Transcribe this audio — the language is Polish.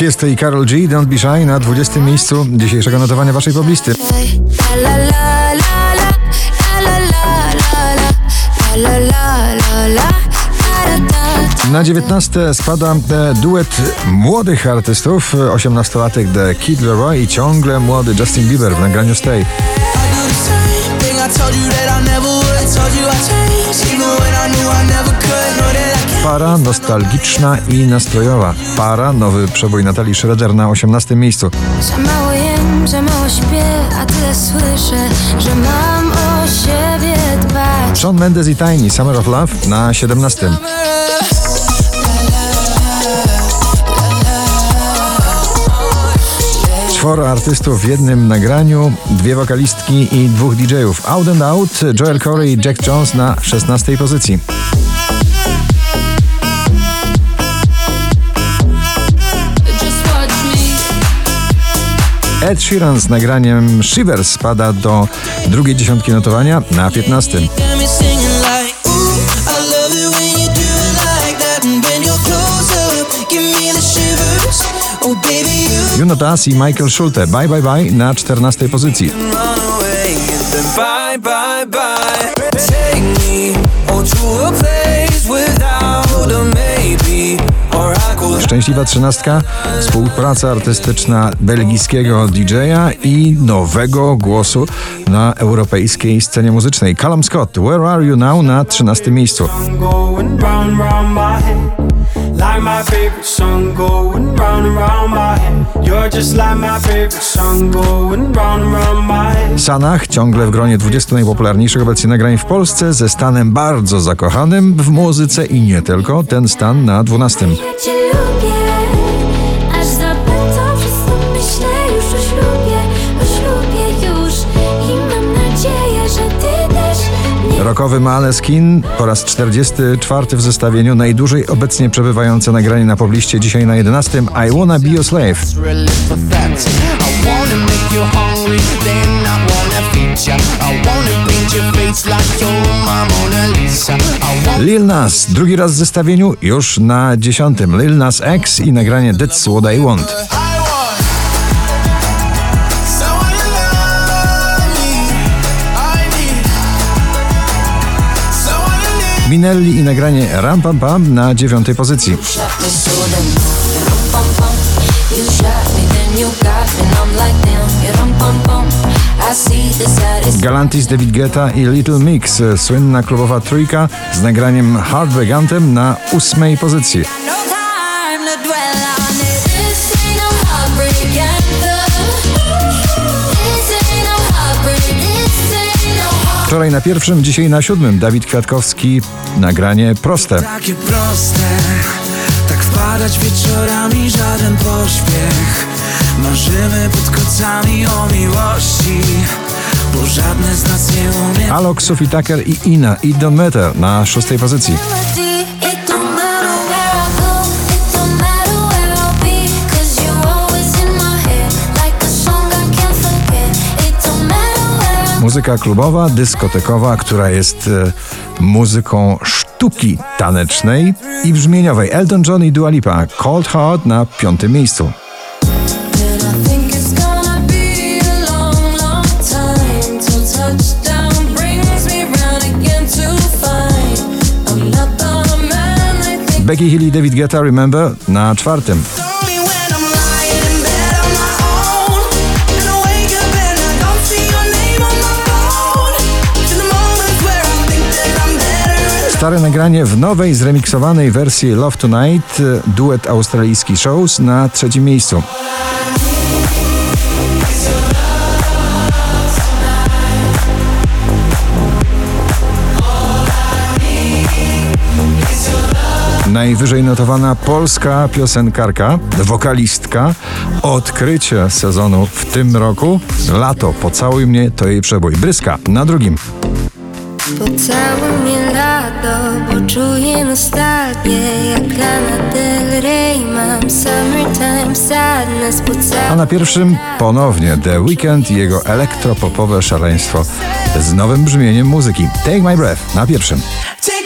Tiesto i Karol G, Don't Be Shy na 20. miejscu dzisiejszego notowania waszej poblisty. Na 19 spada e, duet młodych artystów, 18-latek The Kid Leroy i ciągle młody Justin Bieber w nagraniu Stay. I Para nostalgiczna i nastrojowa. Para, nowy przebój Natalii Schroeder na 18 miejscu. Za mało jem, za mało śpię, a tyle słyszę, że mam o siebie dbać. Shawn Mendes i Tiny, Summer of Love na 17. Czworo artystów w jednym nagraniu, dwie wokalistki i dwóch DJ-ów. Out and Out, Joel Corey i Jack Jones na 16 pozycji. Ed Sheeran z nagraniem Shivers spada do drugiej dziesiątki notowania na 15. Got me singing like, ooh, I love it when you do it like that. And when you're close up, give me the shivers. Oh, baby, you Juno Das i Michael Schulte Bye Bye Bye na 14 pozycji. bye, bye, bye. Take me Szczęśliwa trzynastka, współpraca artystyczna belgijskiego DJ-a i nowego głosu na europejskiej scenie muzycznej. Callum Scott, Where Are You Now na 13 miejscu. Like my favorite song going round and round my head. You're just like my favorite song going round and round my head. Sanach ciągle w gronie 20 najpopularniejszych obecnie nagrań w Polsce ze stanem bardzo zakochanym w muzyce i nie tylko. Ten stan na 12. Ja cię lubię, aż zapędzą wszystko myślę już o ślubie, o ślubie już i mam nadzieję, że ty też mnie Rokowy Maleskin po raz 44 w zestawieniu najdłużej obecnie przebywające nagranie na pobliście dzisiaj na 11 I Wanna Be Your Slave. Really pathetic. I wanna make you hungry, then I wanna feed ya. I wanna paint your face like you're my Mona Lisa. Lil Nas, drugi raz w zestawieniu, już na 10. Lil Nas X i nagranie That's What I Want. Minelli i nagranie Ram Pam Pam na 9. pozycji. shot me so then you shot me then you got me and I'm like damn Galantis, David Guetta i Little Mix, słynna klubowa trójka z nagraniem Heartbreak Anthem na 8. pozycji. Wczoraj na pierwszym, dzisiaj na siódmym. Dawid Kwiatkowski, nagranie proste. Takie proste, tak wpadać wieczorami, żaden pośpiech. Marzymy pod kocami o miłości, bo żadne z nas nie umie. Alok, Sophie Tucker i Ina i Don't Matter na szóstej pozycji. Muzyka klubowa, dyskotekowa, która jest e, muzyką sztuki tanecznej i brzmieniowej. Elton John i Dua Lipa, Cold Heart na piątym miejscu. Becky Hill i David Guetta, Remember na czwartym. Stare nagranie w nowej, zremiksowanej wersji Love Tonight, e, duet australijski Shows na trzecim miejscu. Najwyżej notowana polska piosenkarka, wokalistka, odkrycie sezonu w tym roku. Lato, pocałuj mnie, to jej przebój. Bryska na drugim. Pocałuj mnie lato, bo czuję nostalgię Jak Lana Del Rey mam summertime sadness A na pierwszym ponownie The Weeknd i jego elektropopowe szaleństwo z nowym brzmieniem muzyki. Take My Breath na pierwszym. Take